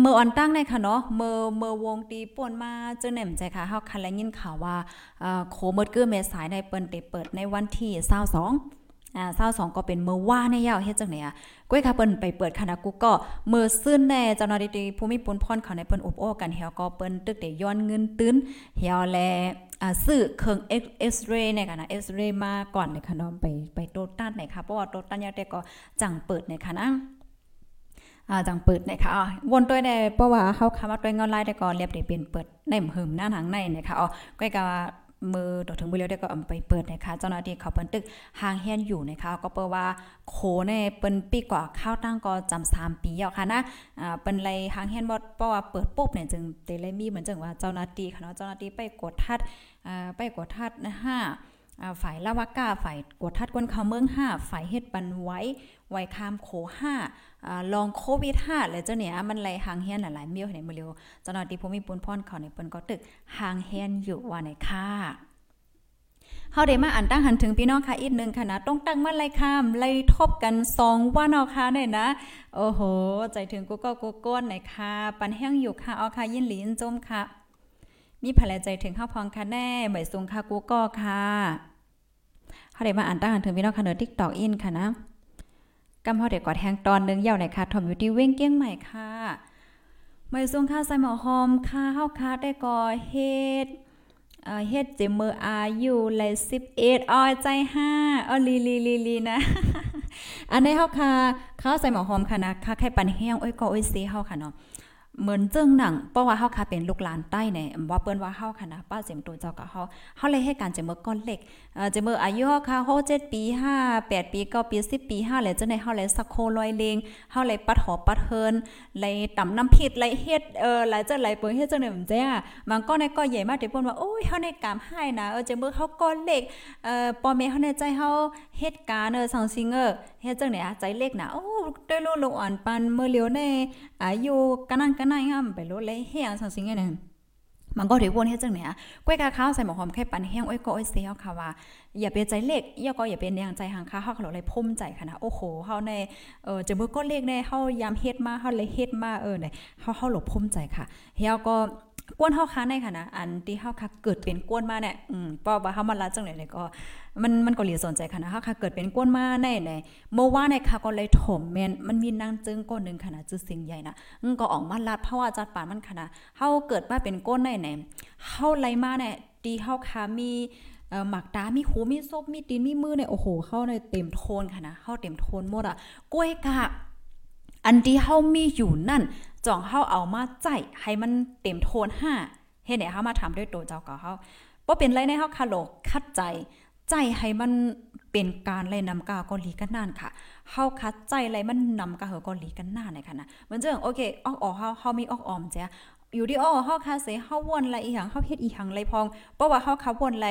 เมื่ออ่อนตั้งในค่ะเนาะเมื่อเมื่อวงตีป่วนมาจังไหน่มใจค่ะเฮาคันและยินข่าวว่าอ่าโคเมิดเกื้อเมษายในเปิ้นได้เปิดในวันที่22 อ่า22ก็เป็นเมื่อว่าในยาวเฮ็ดจังไหนอะก้อยค่ะเปิ้นไปเปิดคณะกูก็เมื่อซื่นแน่เจ้าหน้าที่ภูมิพลพรเขาในเปิ้นอบโอ้กันเฮียก็เปิ้นตึกได้ย้อนเงินตื้นเฮียแลอ่าซื้อเครื่องเอ็กซ์เรย์เนี่ยค่ะนะเอ็กซ์เรย์มาก่อนเลยค่ะเนาะไปไปโตตันไหนค่ะเพราะว่าโตตันยาแต่ก็จังเปิดเนี่ยค่ะนะอ่าจังเปิดนี่ยค่ะอ๋อวนตัวได้เพราะว่าเฮาคำว่าตัวเงาลายแต่ก็เรียบได้เป็นเปิดในหึมหน้าหางในเนี่ยค่ะอ๋อก็ก็ มือต่อถึงมือแล้วได้ก็เอาไปเปิดนะคะเจ้าหน้าที่เขาเปิ้นตึกห่างแฮนอยู่นะคะก็เปิดว่าโคในเปิ้นปีกว่าข้าวตั้งก็จำ3ปีแล้วค่ะนะอ่าเปิ้นเลยห่างแฮนบ่เพราะว่าเปิดปุ๊บเนี่ยจึงเตเลยมีเหมือนจังว่าเจ้าหน้าที่ค่ะเนาะเจ้าหน้าที่ไปกดทัดอ่าไปกดทัดนะฮะ ฝ่ายละวากาฝ่ายกวดทัดก้นเขาเมือง5ฝ่ายเฮ็ดปันไว้ไวคามโค5อ่าลองโควิด5แล้วเจ้าเนี่ยมันไหลหางแฮนหลายๆมิ้วในมือเร็วเจ้าหน้าที่ภูมิปุนพรเขาในเปิ้นก็ตึกหางแฮนอยู่ว่าในค่ะเฮาได้มาอ่านตั้งหันถึงพี่น้องค่ะอีกหนึ่งค่ะนะต้องตั้งมาไล่ข้ามไล่ทบกัน2วันเอาค่ะเนี่ยนะ โอ้โห ใจถึงกูก็กูก้นไหนค่ะ ปันแห้งอยู่ค่ะ เอาค่ะยินหลีนจมค่ะ มีภรรใจถึงข้าวพองค่ะแน่ใบสูงค่ะกูก็ค่ะ เฮาได้มาอ่านตั้งหันถึงพี่น้องค่ะเนอ TikTok อินค่ะนะกำเฮาได้กอดแทงตอนนึงยาวไหนค่ะทอมอยู่ที่เว้งเกี้ยงใหม่ค่ะใบสูงค่ะใส่หมอหอมค่ะเฮาค่ะได้ก่อเฮ็ดเฮ็ดเจมืออายุเลย11อ้อยใจ5อ้อลีลีลีลีนะ อันนี้เฮาค่ะข้าวใส่หมอหอมค่ะนะค่ะไข่ปันแห้ง โอ้ยก็โอ้ยซีเฮาค่ะเนาะ เหมือนจึงหนังเพราะว่าเฮาค่ะเป็นลูกหลานใต้เนี่ยว่าเปิ้นว่าเฮาค่ะนะป้าเสียมตัวเจ้ากับเฮาเฮาเลยให้การเจมือก้อนเล็กเอ่อเจมืออายุเฮาค่ะ6 7ปี5 8ปี9ปี10ปี5แล้วจังได๋เฮาเลยสักโคลอยเลงเฮาเลยปัดหอปัดเฮินเลยตำน้ำพริกเลยเฮ็ดเอ่อหลายจังหลเปิ้นเฮ็ดจังได๋มันจ้ามันก็ในก็ใหญ่มากที่เปิ้นว่าโอ้ยเฮาในกามให้นะเออเจมือเฮาก้อนเล็กเอ่อปอแม่เฮาในใจเฮาเฮ็ดการเออสังซิงเออเฮ็ดจังได๋ใจเล็กนะโอ้ด้ลูกลูกอ่อนปันเมื้อเลียวในอายุกันนั้นกันายงามไปโลเลยเฮียสังสิงไงเนี่ยมันก็ถือวนเฮ็ดจังเนี่ยก้วยกาข้าวใส่หมอหอมแค่ปันแห้งอ้อยก็อ้อยเสียค่ะว่า อย่าเป็นใจเล็กอย่าก็อย่าเป็นแรงใจหางค่าเฮาเขาเลยพุ่มใจค่ะนะโอ้โหเฮาในเออจะมือก็เล็กใน่เฮายามเฮ็ดมาเฮาเลยเฮ็ดมาเออเนี่ยเฮาเฮาหลบพุ่มใจค่ะเฮาก็ กวนเฮาค้าในค่ะนะอันที่เฮาค่ะเกิดเป็นกวนมาเนี่ยอืมเพราะว่าเฮามาละจังไหนเลยก็มันมันก็เหลียสนใจค่ะนะเฮาค่ะเกิดเป็นกวนมาในในเมื่อวานเนี่ยค่ะก็เลยถมแม่นมันมีนางจึงก้นนึงค่ะนะจื้อสิ่งใหญ่นะอืก็ออกมาลัดเพราะว่าจัดปานมันค่ะนะเฮาเกิดมาเป็นก้นในไหนเฮาไลมาเนี่ยตีเฮาค่ะมีเอ่อหมักตามีหูมีซบมีตีนมีมือเนี่ยโอ้โหเข้าในเต็มโทนค่ะนะเข้าเต็มโทนหมดอะกล้วยกะ อันที่เฮามีอยู่นั่นจ่องเฮาเอามาใจให้มันเต็มโทน5เฮ็ดให้เฮามาทำด้วยตัวเจ้าก็เฮาบ่เป็นไรในเฮาคาโลกคัดใจใจให้มันเป็นการเลยนำกาก็ลีกันนานค่ะเฮาคัดใจอะไรมันนำกาเฮาก็ลีกันนานในค่ะนะมือนจังโอเคออกออกเฮาเฮามีออกออมจ้ะอยู่ที่อ้อเฮาคาเสเฮาวนอะไรอีหยังเฮาเฮ็ดอีหยังไรพองเพราะว่าเฮาคาวนไร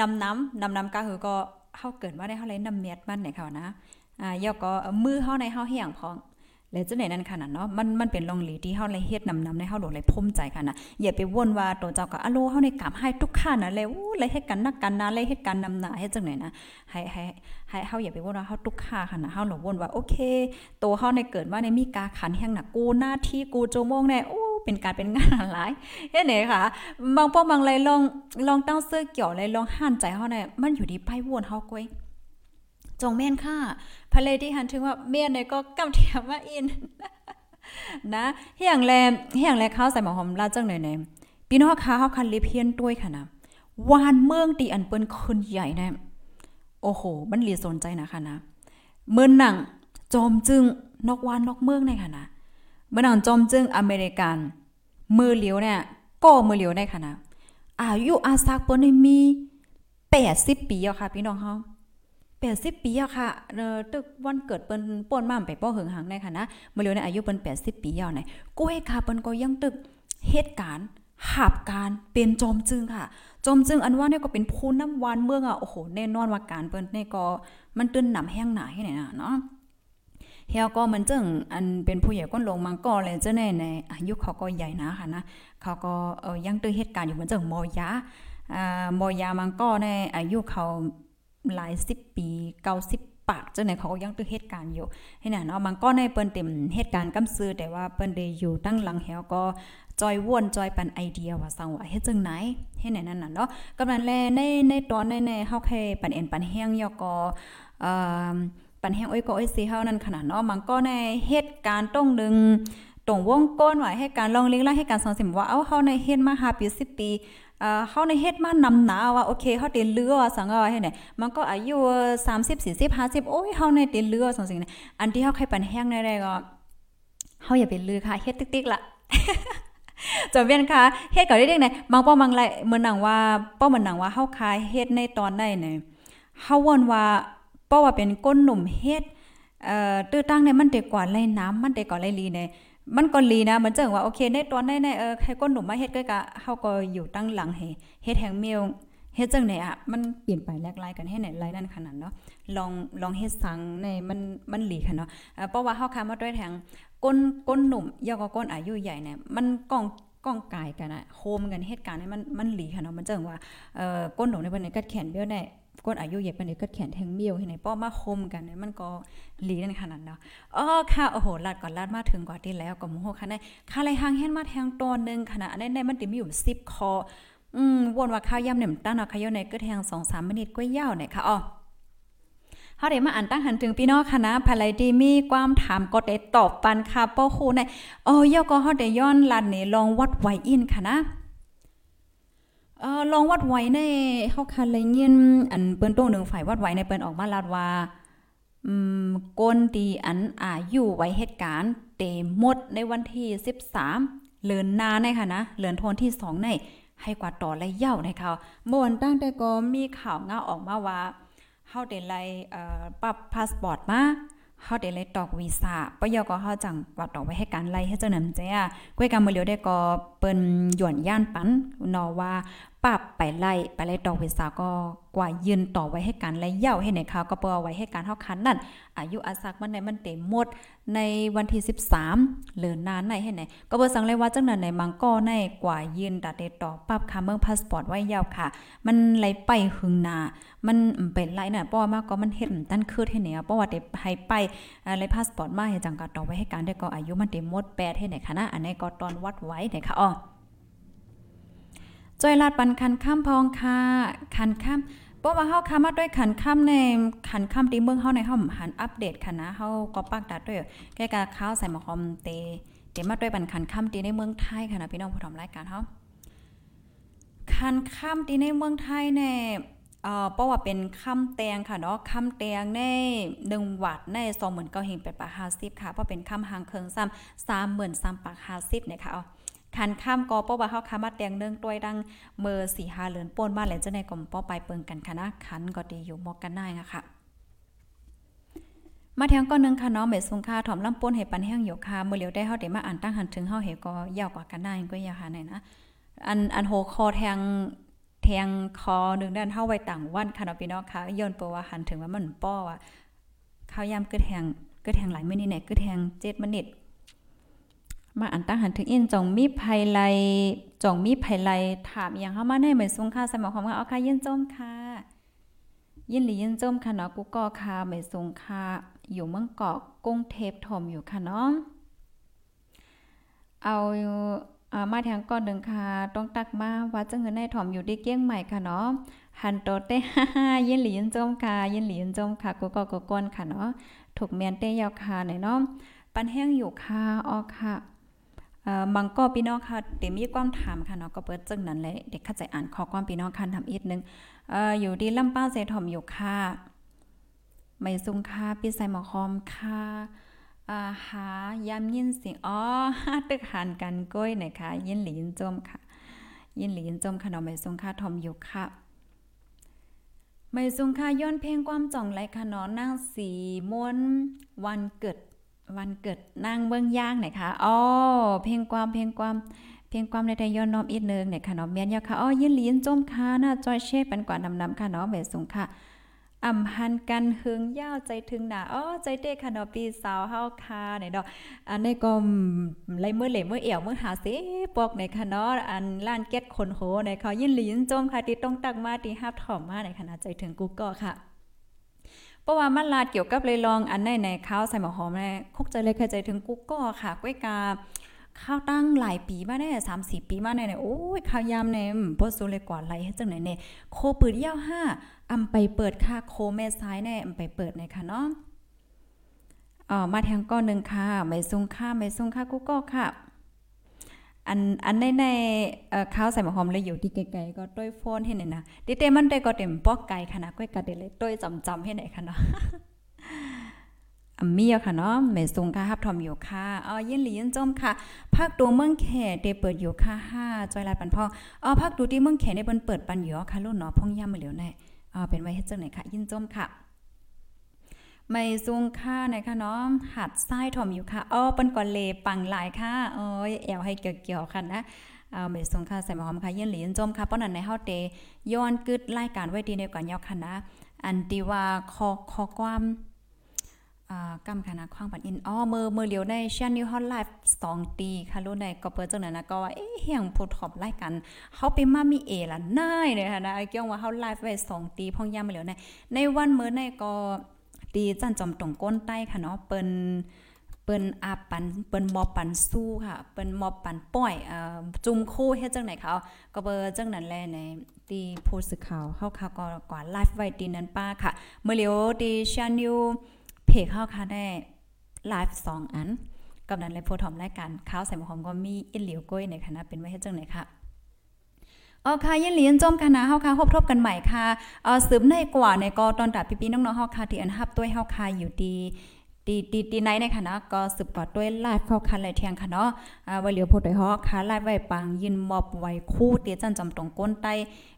นำน้ำนำน้ำกาเฮาก็เฮาเกิดว่าได้เฮาเลยนำเม็ดมันไหนเขานะอ่ายอก็มือเฮาในเฮาเฮียงพอง แล้วจังไหนนั่นค่ะเนาะมันมันเป็นลองหลีที่เฮาเลยเฮ็ดนำนำในเฮาหลเลยภูมิใจค่ะนะอย่าไปวนว่าตัวเจ้าก็อะโลเฮาในกลับให้ทุกข้านะแล้วเลยเฮ็ดกันนักกันนะเลยเฮ็ดกันนำหน้าเฮ็ดจังไหนนะให้ให้ให้เฮาอย่าไปวนว่าเฮาทุกข้าค่ะนะเฮาหลวนว่าโอเค ตัวเฮาในเกิดว่าในมีกาขันแห่งหน่ะกูหน้าที่กูโจโมงแน่โอ้เป็นการเป็นงานหลายเฮ็ดไหนค่ะบางป้อบางไรลองลองตั้งเสื้อเกี่ยวเลยลองห่านใจเฮาเนี่ยมันอยู่ที่ไพ่วนเฮาก้อย จงแม่นค่ะพระเลที่หันถึงว่าเมียนเนี่ยก็กำเทียมว่าอินนะเฮียงแลเฮียงแลข้าวใส่หมอหอมลาจังไหนไหนพี่น้องค้าเฮาคันเลเพียนด้วยค่ะนะวานเมืองตีอันเปิ้นขึ้นใหญ่นะโอ้โหมันหลีสนใจนะคะนะเมืองหนังจอมจึงนอกวานนอกเมืองในค่ะนะเมืองหนังจอมจึงอเมริกันมือเหลียวเนี่ยก็มือเหลียวได้ค่ะนะอายุอาซักเปิ้นมี80ปีแล้วค่ะพี่น้องเฮา 80 ปีแล้วค่ะเอ่อตึกวันเกิดเปิ้นป่นมาไปป้อเหิงหังได้ค่ะนะมือเหลียวเนี่ยอายุเปิ้น80 ปีแล้วไหนก้อยค่ะเปิ้นก็ยังตึกเหตุการณ์หาบการเป็นจอมจึงค่ะ จอมจึงอันว่าเนี่ยก็เป็นผู้นำวานเมืองอะโอ้โหแน่นอนว่าการเปิ้นเนี่ยก็มันตื้นหนำแห้งหนาให้ไหนน่ะเนาะเฮียก็มันจึงอันเป็นผู้ใหญ่ก้นลงมังก็เลยเจ้าในในอายุเขาก็ใหญ่นะค่ะนะเขาก็เออยังตื้อเหตุการณ์อยู่เหมือนจังมอยาอ่ามอยามังก็ในอายุเขา หลายสิบปีเก้าสิบปากเจ้าไหนเขาก็ยังตื้อเหตุการณ์อยู่ให้น่ะเนาะมังก็ในเปิ้นเต็มเหตุการณ์กำซื้อแต่ว่าเปิ้นได้อยู่ตั้งหลังเฮียก็จอยว่นจอยปันไอเดียว่าสังว่าเฮ็ดจังไหนเฮ็ดไหนนั่นน่ะเนาะกำลังแลในในตอนในในเฮาแค่ปันเอ็นปันแห้งยอก็เอ่อปันแห้งอ้อยก็อ้อยสีเฮานั่นขนาดเนาะมันก็ในเหตุการณ์ต้องนึงตรงวงก้นไว้ให้การลองเลี้ยงและให้การสอนสิมว่า เอาเฮาในเฮ็ดมา5ปี10ปี เอ่อเฮาในเฮ็ดมานำหนาว่าโอเคเฮาเต็นเรือสังว่าให้ไหนมันก็อายุ30 40 50โอ้ยเฮาในเต็นเรือสังสิ่งอันที่เฮาใครปันแห้งได้ก็เฮาอย่าเป็นลือค่ะเฮ็ดติ๊กๆละจอมเวียนค่ะเฮ็ดก็ได้เด้งไหนบางป้อมังไรเหมือนหนังว่าป้อเหมือนหนังว่าเฮาคายเฮ็ดในตอนใดเนี่ยเฮาวนว่าเพราะว่าเป็นก้นหนุ่มเฮ็ดเอ่อตื้อตั้งเนี่ยมันเด็กกว่าไล่น้ำมันเด็กกว่าไล่ลีเนี่ย มันก็ลีนะมันเจังว่าโอเคในตอนได้ในเออใครก้นหนุ่มมาเฮ็ดก็กะเฮาก็อยู่ตั้งหลังเฮเฮ็ดแห่งเมียวเฮ็ดจังไหนอะมันเปลี่ยนไปแลกลายกันให้ไหนไล่นั่นขนาดเนาะลองลองเฮ็ดสังในมันมันหลีค่ะเนาะเพราะว่าเฮาคามาด้วยแทงก้นก้นหนุ่มยากก้นอายุใหญ่เนี่ยมันก้องก้องกายกันอะโฮมกันเหตุการณ์นี้มันมันหลีค่ะเนาะมันเจังว่าเอ่อก้นหนุ่มในวันนี้กัดแขนเบี้ยวได้ ก้นอายุเยียบกันเดี๋ยวก็แขนแทงเบี้ยวให้ไหนป้อมาคมกันเนี่ยมันก็ลีนั่นขนาดเนาะอ๋อค่ะโอ้โหลาดก่อนลาดมาถึงกว่าที่แล้วก็มูโหค่ะในค่าไรหางแห่นมาแทงตอนนึงขนาดในในมันติมีอยู่10คออืมวนว่าข้าวยำเนี่ยมตั้งเนาะข้าวยำในก็แทง2-3มินิก็ยาวเนี่ยค่ะอ๋อเฮาได้มาอ่านตั้งหันถึงพี่น้องคณะภายดีมีความถามก็ได้ตอบปันค่ะป้อครูในอ๋อย่อก็เฮาได้ย้อนลัดนี่ลองวัดไวอินค่ะนะ เออลองวัดไว้ในเฮาคันเลยเงียนอันเปิ้นโตงหนึ่งฝ่ายวัดไว้ในเปิ้นออกมาลาดว่าอืมก้นตีอันอายุไว้เหตุการณ์เตหมดในวันที่ 13เลือนนาในค่ะนะเลือนทนที่ 2 ในให้กว่าต่อและเย่าในเขาเมื่อวันตั้งแต่ก็มีข่าวเงาออกมาว่าเฮาได้ไลเอ่อปรับพาสปอร์ตมาเฮาได้ไลตอกวีซ่าปยก็เฮาจังว่าตอกไว้ให้การไล่ให้เจ้านั้นแจ้อะก้วยกำมือเหลียวได้ก็ ปิ้นหย่อนย่านปันเนาะว่าปรับไปไล่ไปไล่ดอกเวสาก็กว่ายืนต่อไว้ให้การไล่เย่าให้ในเขาก็เปอาไว้ให้การเท่าคันนั่นอายุอาซักมันในมันเต็มหมดในวันที่ 13 เหลือนานในให้ไหนก็บ่สังเลยว่าจังนั้นในมังก็ในกว่ายืนดัดเดต่อปรับค่าเมืองพาสปอร์ตไว้ยาวค่ะ มันไหลไปหึงนา มันเป็นไรน่ะเพราะว่ามากก็มันเฮ็ดตั้นคืดให้เนี่ยเพราะว่าได้ให้ไปอะไรพาสปอร์ตมาให้จังก็ต่อไว้ให้การได้ก็อายุมันเต็มหมด8ให้ไหนค่ะนะอันนี้ก็ตอนวัดไว้ไหนค่ะอ้อ จอยลาดปันคันข้ามพองค่ะคันข้ามเพราะว่าเฮาค้ามาด้วยขันข้ามในขันข้ามที่เมืองเฮาในเฮาหันอัปเดตค่ะนะเฮาก็ปักดัดด้วยแก้กะข้าวใส่หมอคอมเตเตมาด้วยปันขันข้ามตีในเมืองไทยค่ะนะพี่น้องผู้ทำรายการเฮาขันข้ามตีในเมืองไทยในเอ่อเพราะว่าเป็นคำแตงค่ะเนาะคำแตงใน1วัดใน20,000เก้าเฮงเป็นปาก50ค่ะ เพราะเป็นคำหางเคิงซ้ำ33,000ปาก50เนี่ยค่ะเอ คันข้ามกอป้อว่าเฮาคามาแตงเนื่องต้วยดังเมอสี่หาเหลือนป่นมาแหละเจ้าในกลมป้อไปเปิงกันค่ะนะคันก็ดีอยู่มอกกันได้ค่ะมาแทงก้อนนึงค่ะเนาะเมสุงค่าถอมลำป่นให้ปันแห้งอยู่ค่ะมื้อเหลียวได้เฮาได้มาอ่านตั้งหันถึงเฮาเฮก็ยาวกว่ากันได้ก็ยาวค่ะไหนนะอันอันโหคอแทงแทงคอหนึ่งด้านเฮาไว้ต่างวันค่ะเนาะพี่น้องค่ะย้อนเปว่าหันถึงว่ามันป้อว่าข้าวยามกึดแทงกึดแทงหลายมื้อนี้แหน่กึดแทง7มินิต มาอันตั้งหันถึงอินจองมีภัยไลจองมีภัยไลถามอย่างเฮามาในเหมือนสงค่าสมองความว่าเอาค่ะยินจมค่ะ ยินหลียินจมค่ะเนาะกูก็ค่ะเหมือนสงค่าอยู่เมืองเกาะกรุงเทพถมอยู่ค่ะเนาะเอาอ่ามาทางก่อนหนึ่งค่ะต้องตักมาว่าจังเงินในถ่อมอยู่ที่เกี้ยงใหม่ค่ะเนาะหันโตเต้ฮ่ายินหลียินจมค่ะยินหลียินจมค่ะกูก็ก็ก้นค่ะเนาะถูกเมียนเต้ยาวค่ะไหนเนาะปันแห้งอยู่ค่ะออค่ะ มังก็พี่น้องค่ะเดี๋ยวมีความถามค่ะเนาะก็เปิดจึงนั้นเลยเด็กเข้าใจอ่านขอความพี่น้องคันทำอีกนึงอออยู่ที่ลำป้าเซถ่อมอยู่ค่ะไม่ซุงค่ะพี่ใส่หมอคอมค่ะอาหายามยินเสียงอ๋อตึกหันกันก้อยหน่อยค่ะยินหลียินจมค่ะ ยินหลียินจมค่ะเนาะไม่ซุงค่ะถ่อมอยู่ค่ะไม่ซุงค่ะย้อนเพลงความจ่องไรค่ะนาะนางสีม้วนวันเกิด วันเกิดนางเบิ่งย่างหนค่ะอ๋อเพลงความเพลงความเพลงความในไทยย้อนน้อมอีกนึงเนี่ยค่ะเนาะเมียนยาค่ะอ๋อยินลียินจมค่ะหน้าจอยเชฟเป็นกว่านำๆค่ะเนาะไม่ซุงค่ะอ่ำหันกันหึงยาวใจถึงหนาอ้อใจเด็กค่ะเนาะปีสาวเฮาค่ะไหนดอกอันในี้ก็ไหลมือเหล่เมื่อเอี่ยวมือหาเสปอกในค่ะเนาะอันล้านเก็ดคนโหในเขายินหลียินจมค่ะที่ต้องตักมาที่ฮับถอมมาในขณะใจถึงกูก็ค่ะ เพราะว่ามันลาดเกี่ยวกับเลยลองอันในในข้าวใส่หมอหอมแน่คกใจเลยเคยใจถึงกูก็ค่ะก้วยกาข้าวตั้งหลายปีมาแน่สามสี่ปีมาแน่เนี่ยโอ้ยข้าวยามเนี่ยบ่สู้เลยกว่าไรให้จังไหนเนี่ยโคปืนยาวห้าอำไปเปิดค่ะโคแม่ซ้ายแน่อำไปเปิดหน่ยค่ะเนาะอ่อมาแทงก้อนหนึ่งค่ะไม่ซุงค่ะไม่ซุงค่ะกูก็ค่ะ อันอันในในเอ่อข้าวใส่หมหอมเลยอยู่ที่ไกลๆก็ต้วยโฟนเห็นไหนนะดิเตมันได้ก็เต็มปอกไก่ค่ะนะก้อยกะเดเลยต้วยจำๆให้ไหนค่ะเนาะอัมมี่ค่ะเนาะแม่ซุงค่ะฮับทอมอยู่ค่ะอ๋อยินหลียินจมค่ะภาคตัวเมืองแขเดเปิดอยู่ค่ะ5จอยลายปันพ่ออ๋อภาคดูที่เมืองแขได้เปิ้นเปิดปันอยู่ค่ะรุ่นเนาะพงย่ำมาเหลียวแน่อ่าเป็นไว้เฮ็ดจังไหนค่ะ ยินจมค่ะ ไม่ซุงค่าไหนค่ะเนาะหัดไส้ถ่อมอยู่ค่ะอ้อเปิ้นก่อนเลปังหลายค่ะโอ้ยแอวให้เกี่ยวๆค่ะนะเอาไม่ซุงค่ะใส่หอมค่ะเยินหลีนจมค่ะเพราะนั้นในเฮาเตย้อนกึดรายการไว้ดีในก่อนยอกค่ะนะอันที่ว่าคอคอความอ่ากำคณะควางปันอินอ้อเมื่อเมื่อเหลียวในชันนิวฮอตไลฟ์2ตีค่ะรู้ในก็เปิดจังนั้นนะก็ว่าเอ๊ะเฮียงผู้ถอมรายการเฮาไปมามีเอละนายเลยค่ะนะไอ้เกี่ยวว่าเฮาไลฟ์ไว้2ตีพ่องยามมาเหลียวในในวันเมื้อในก็ ตีจันจอมตรงก้นใต้ค่ะเนาะเปิ้นเปิ้นอาปันเปิ้นมอบปันสู้ค่ะเปิ้นมอบปันป้อยเอ่อจุมคู่เฮ็ดจังไหนเขาก็เบอร์จังนั้นแลในตีผู้สื่อข่าวเฮาค่ะก็กว่าไลฟ์ไว้ตีนั้นป้าค่ะ เมื่อเหลียวตีชันนิวเพจเข้าค่ะได้ไลฟ์สองอันกำนั้นเลยโพทอมรายการข้าวใส่หมอหอมก็มีอินเหลียวก้อยในคณะเป็นไว้ให้จังไหนค่ะ อ๋อค่ะยินเหลียนจมกันนะเฮาค่ะพบทบกันใหม่ค่ะเอ่อสืบในกว่าในก็ตอนตัดพี่ๆน้องๆเฮาค่ะที่อันฮับด้วยเฮาค่ะอยู่ดีดีดีดีในในค่ะนะก็สืบกว่าด้วยไลฟ์เข้าคันเลยเทียงค่ะเนาะอ่าว่าเหลียวพดด้วยฮอกค่ะไลฟ์ไว้ปังยินมอบไว้คู่เตียจันจำตรงก้นใต้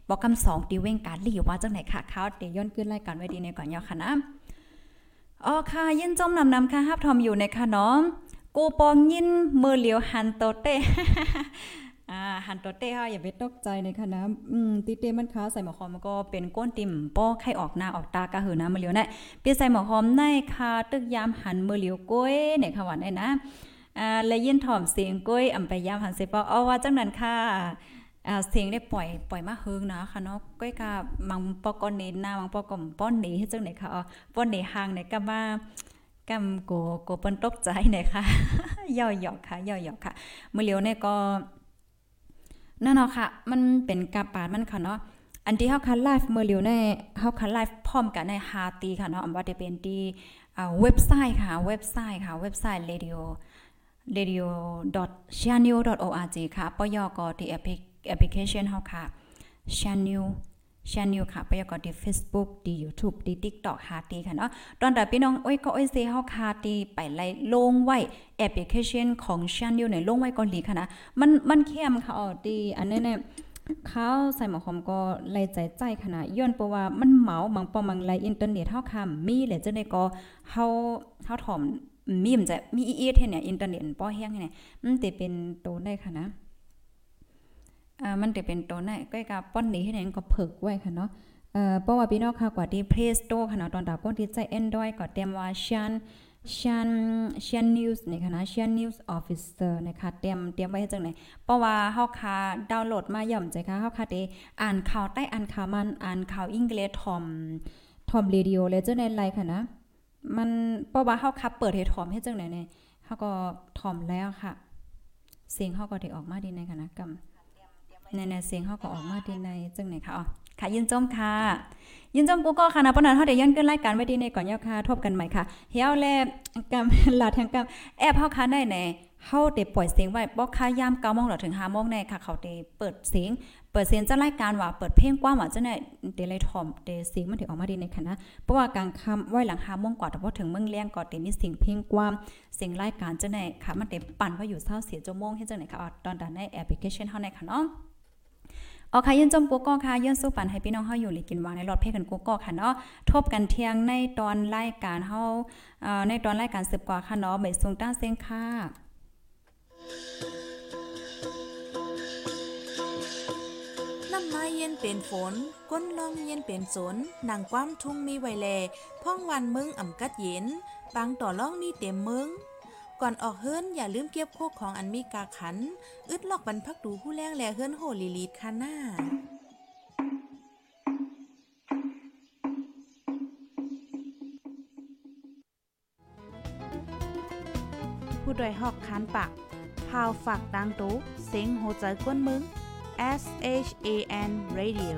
บอกคำสองตีเว้งการหลีว่าจังไหนค่ะข้าวเดี๋ยวย้อนขึ้นรายการไว้ดีในก่อนยอค่ะนะอ๋อค่ะยินจมนำนำค่ะฮับทอมอยู่ในค่ะเนาะกูปองยินมือเหลียวหันโตเต้ อ่าหันโตเต้ค่ะอย่าไปตกใจในค่ะอืมติเต้มันค้าใส่หมอคอมมันก็เป็นก้นติ่มป้อไข่ออกหน้าออกตากะหือนะมือเหลียวนะเปียใส่หมอคอมในค่ะตึกยามหันมือเหลียวก้อยในค่ะว่าได้นะอ่าและยินถ่อมเสียงก้อยอำไปยามหันเสปอเอาว่าจังนั้นค่ะอ่าเสียงได้ปล่อยปล่อยมาเฮิงนะค่ะเนาะก้อยกะมังปอกอนเนนามังปอกอมป้อนหนีเฮ็ดจังไหนค่ะอ๋อป้อนหนีห่างไหนก็มากำโกโกเปิ้นตกใจไหนค่ะย่อหยอกค่ะย่อหยอกค่ะมือเหลียวเนี่ยก็ นั่นเนาะค่ะ มันเป็นกาปาดมันค่ะเนาะ อันที่เฮาคันไลฟ์มื้อเร็วในเฮาคันไลฟ์พร้อมกันในฮาตีค่ะเนาะอำว่าจะเป็นที่อ่าเว็บไซต์ค่ะ เว็บไซต์ค่ะ เว็บไซต์ radio radio.channel.org ค่ะปยกที่แอปแอปพลิเคชันเฮาค่ะ channel channel ค่ะปยก็ที่ Facebook ที่ YouTube ที่ TikTok หาตีค่ะเนาะตอนแต่พี่น้องโอ้ยก็โอ้ยเซเฮาคาตีไปไล่ลงไว้แอปพลิเคชันของ channel เนี่ยลงไว้ก่อนหลีค่ะนะมันมันเข้มค่ะอ๋อที่อันนี้เนี่ยเขาใส่หมอหอมก็ไล่ใจใจขนาดย้อนเพราะว่ามันเหมาบางปอมังไลอินเทอร์เน็ตเฮาค่ะมีแหละจังได๋ก็เฮาเฮาถ่อมมีมจะมีอีเอสเนี่ยอินเทอร์เน็ตป้อแห้งเนี่ยมันจะเป็นโตได้ค่ะนะ อ่ามันจะเป็นตัวไหนก็กับป้อนนี้ให้ไหนก็เพิกไว้ค่ะเนาะเอ่อเพราะว่าพี่น้องค่ะกว่าที่ Play Store ค่ะเนาะตอนดาวก็ที่ใจ Android ก็เตรียมว่าชันชันชันนิวส์นี่ค่ะนะชันนิวส์ออฟฟิเซอร์นะคะเตรียมเตรียมไว้ให้จังไหนเพราะว่าเฮาค่ะดาวน์โหลดมาย่อมใจค่ะเฮาค่ะได้อ่านข่าวใต้อ่านข่าวมันอ่านข่าวอังกฤษทอมทอมเรดิโอเลยจังในไลน์ค่ะนะมันเพราะว่าเฮาคับเปิดให้ทอมให้จังไหนเนี่ยเฮาก็ทอมแล้วค่ะ เสียงเฮาก็ได้ออกมาดีในคณะกรรม ในในเสียงเฮาก็ออกมาดีในจังไหนค่ะอ๋อค่ะยินจมค่ะ ยินจมกูก็ค่ะนะปะนั้นเฮาได้ย้อนเกินรายการไว้ดีในก่อนยาวค่ะทบกันใหม่ค่ะเฮียวแลกำลาทางกำแอปเฮาค่ะได้แน่เฮาได้ปล่อยเสียงไว้บ่ค่ะยาม9:00นถึง5:00นแน่ค่ะเขาได้เปิดเสียง เปิดเสียงจะรายการว่าเปิดเพลงกว้างว่าจังได๋เดเลยทอมเดเสียงมันถึงออกมาดีในคณะเพราะว่ากลางค่ำไว้หลัง5:00นกว่าแต่พอถึงเมืองเลี้ยงก็ได้มีเสียงเพลงกว้างเสียงรายการจังได๋ค่ะมันได้ปั่นไว้อยู่เช้าเสียชั่วโมงเฮ็ดจังได๋ค่ะตอนนั้นในแอปพลิเคชันเฮาในค่ะเนาะ ออค่ะยืนจมกูก็ค่ะยืนสู้ปันให้พี่น้องเฮาอยู่หลีกินวางในรถเพลกันกูก็ค่ะเนาะทบกันเที่ยงในตอนรายการเฮาในตอนรายการสืบกว่าค่ะเนาะใบสูงตั้งเสียงค่ะน้ำไม้เย็นเป็นฝน ก้นลองเย็นเป็นสนนางความทุ่งมีไวแล พ่องวันมึงอ่ำกัดเย็น ปังต่อล่องมีเต็มมึง ก่อนออกเฮิรนอย่าลืมเก็บโคกของอันมีกาขัน อึดลอกบรรพักดูผู้แรงแลเฮิรนโหลีลีดคาหน้าผู้ดยหอกคานปากพาวฝากดังตู้เซ็งโหใจกวนมึง S H A N Radio